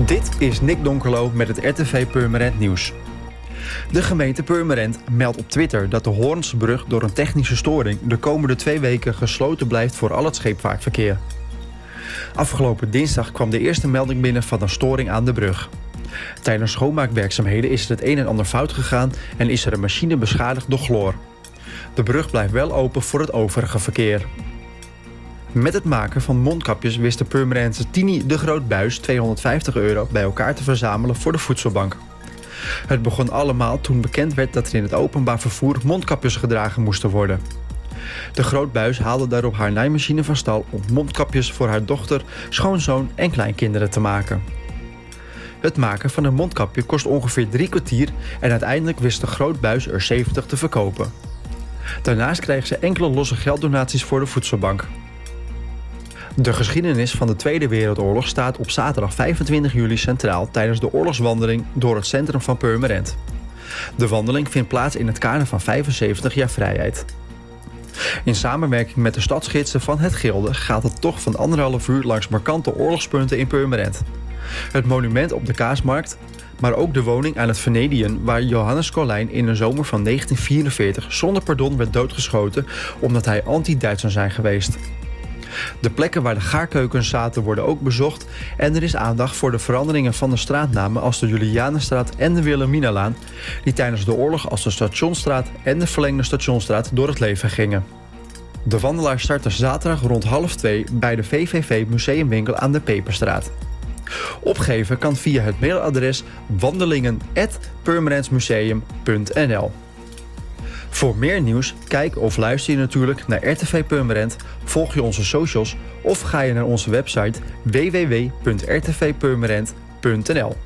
Dit is Nick Donkerlo met het RTV Purmerend Nieuws. De gemeente Purmerend meldt op Twitter dat de Hoornsbrug door een technische storing de komende twee weken gesloten blijft voor al het scheepvaartverkeer. Afgelopen dinsdag kwam de eerste melding binnen van een storing aan de brug. Tijdens schoonmaakwerkzaamheden is er het een en ander fout gegaan en is er een machine beschadigd door chloor. De brug blijft wel open voor het overige verkeer. Met het maken van mondkapjes wist de Purmerendse Tini de Grootbuis 250 euro bij elkaar te verzamelen voor de voedselbank. Het begon allemaal toen bekend werd dat er in het openbaar vervoer mondkapjes gedragen moesten worden. De Grootbuis haalde daarop haar naaimachine van stal om mondkapjes voor haar dochter, schoonzoon en kleinkinderen te maken. Het maken van een mondkapje kost ongeveer drie kwartier en uiteindelijk wist de Grootbuis er 70 te verkopen. Daarnaast kreeg ze enkele losse gelddonaties voor de voedselbank. De geschiedenis van de Tweede Wereldoorlog staat op zaterdag 25 juli centraal tijdens de oorlogswandeling door het centrum van Purmerend. De wandeling vindt plaats in het kader van 75 jaar vrijheid. In samenwerking met de stadsgidsen van het Gilde gaat het toch van anderhalf uur langs markante oorlogspunten in Purmerend. Het monument op de Kaasmarkt, maar ook de woning aan het Venediën waar Johannes Colijn in de zomer van 1944 zonder pardon werd doodgeschoten omdat hij anti-Duits zou zijn geweest. De plekken waar de gaarkeukens zaten worden ook bezocht en er is aandacht voor de veranderingen van de straatnamen als de Julianenstraat en de Wilhelminalaan, die tijdens de oorlog als de Stationstraat en de verlengde Stationstraat door het leven gingen. De wandelaar startte zaterdag rond half twee bij de VVV Museumwinkel aan de Peperstraat. Opgeven kan via het mailadres wandelingen.permanentsmuseum.nl voor meer nieuws, kijk of luister je natuurlijk naar RTV Purmerend, volg je onze socials of ga je naar onze website www.rtvpurmerend.nl.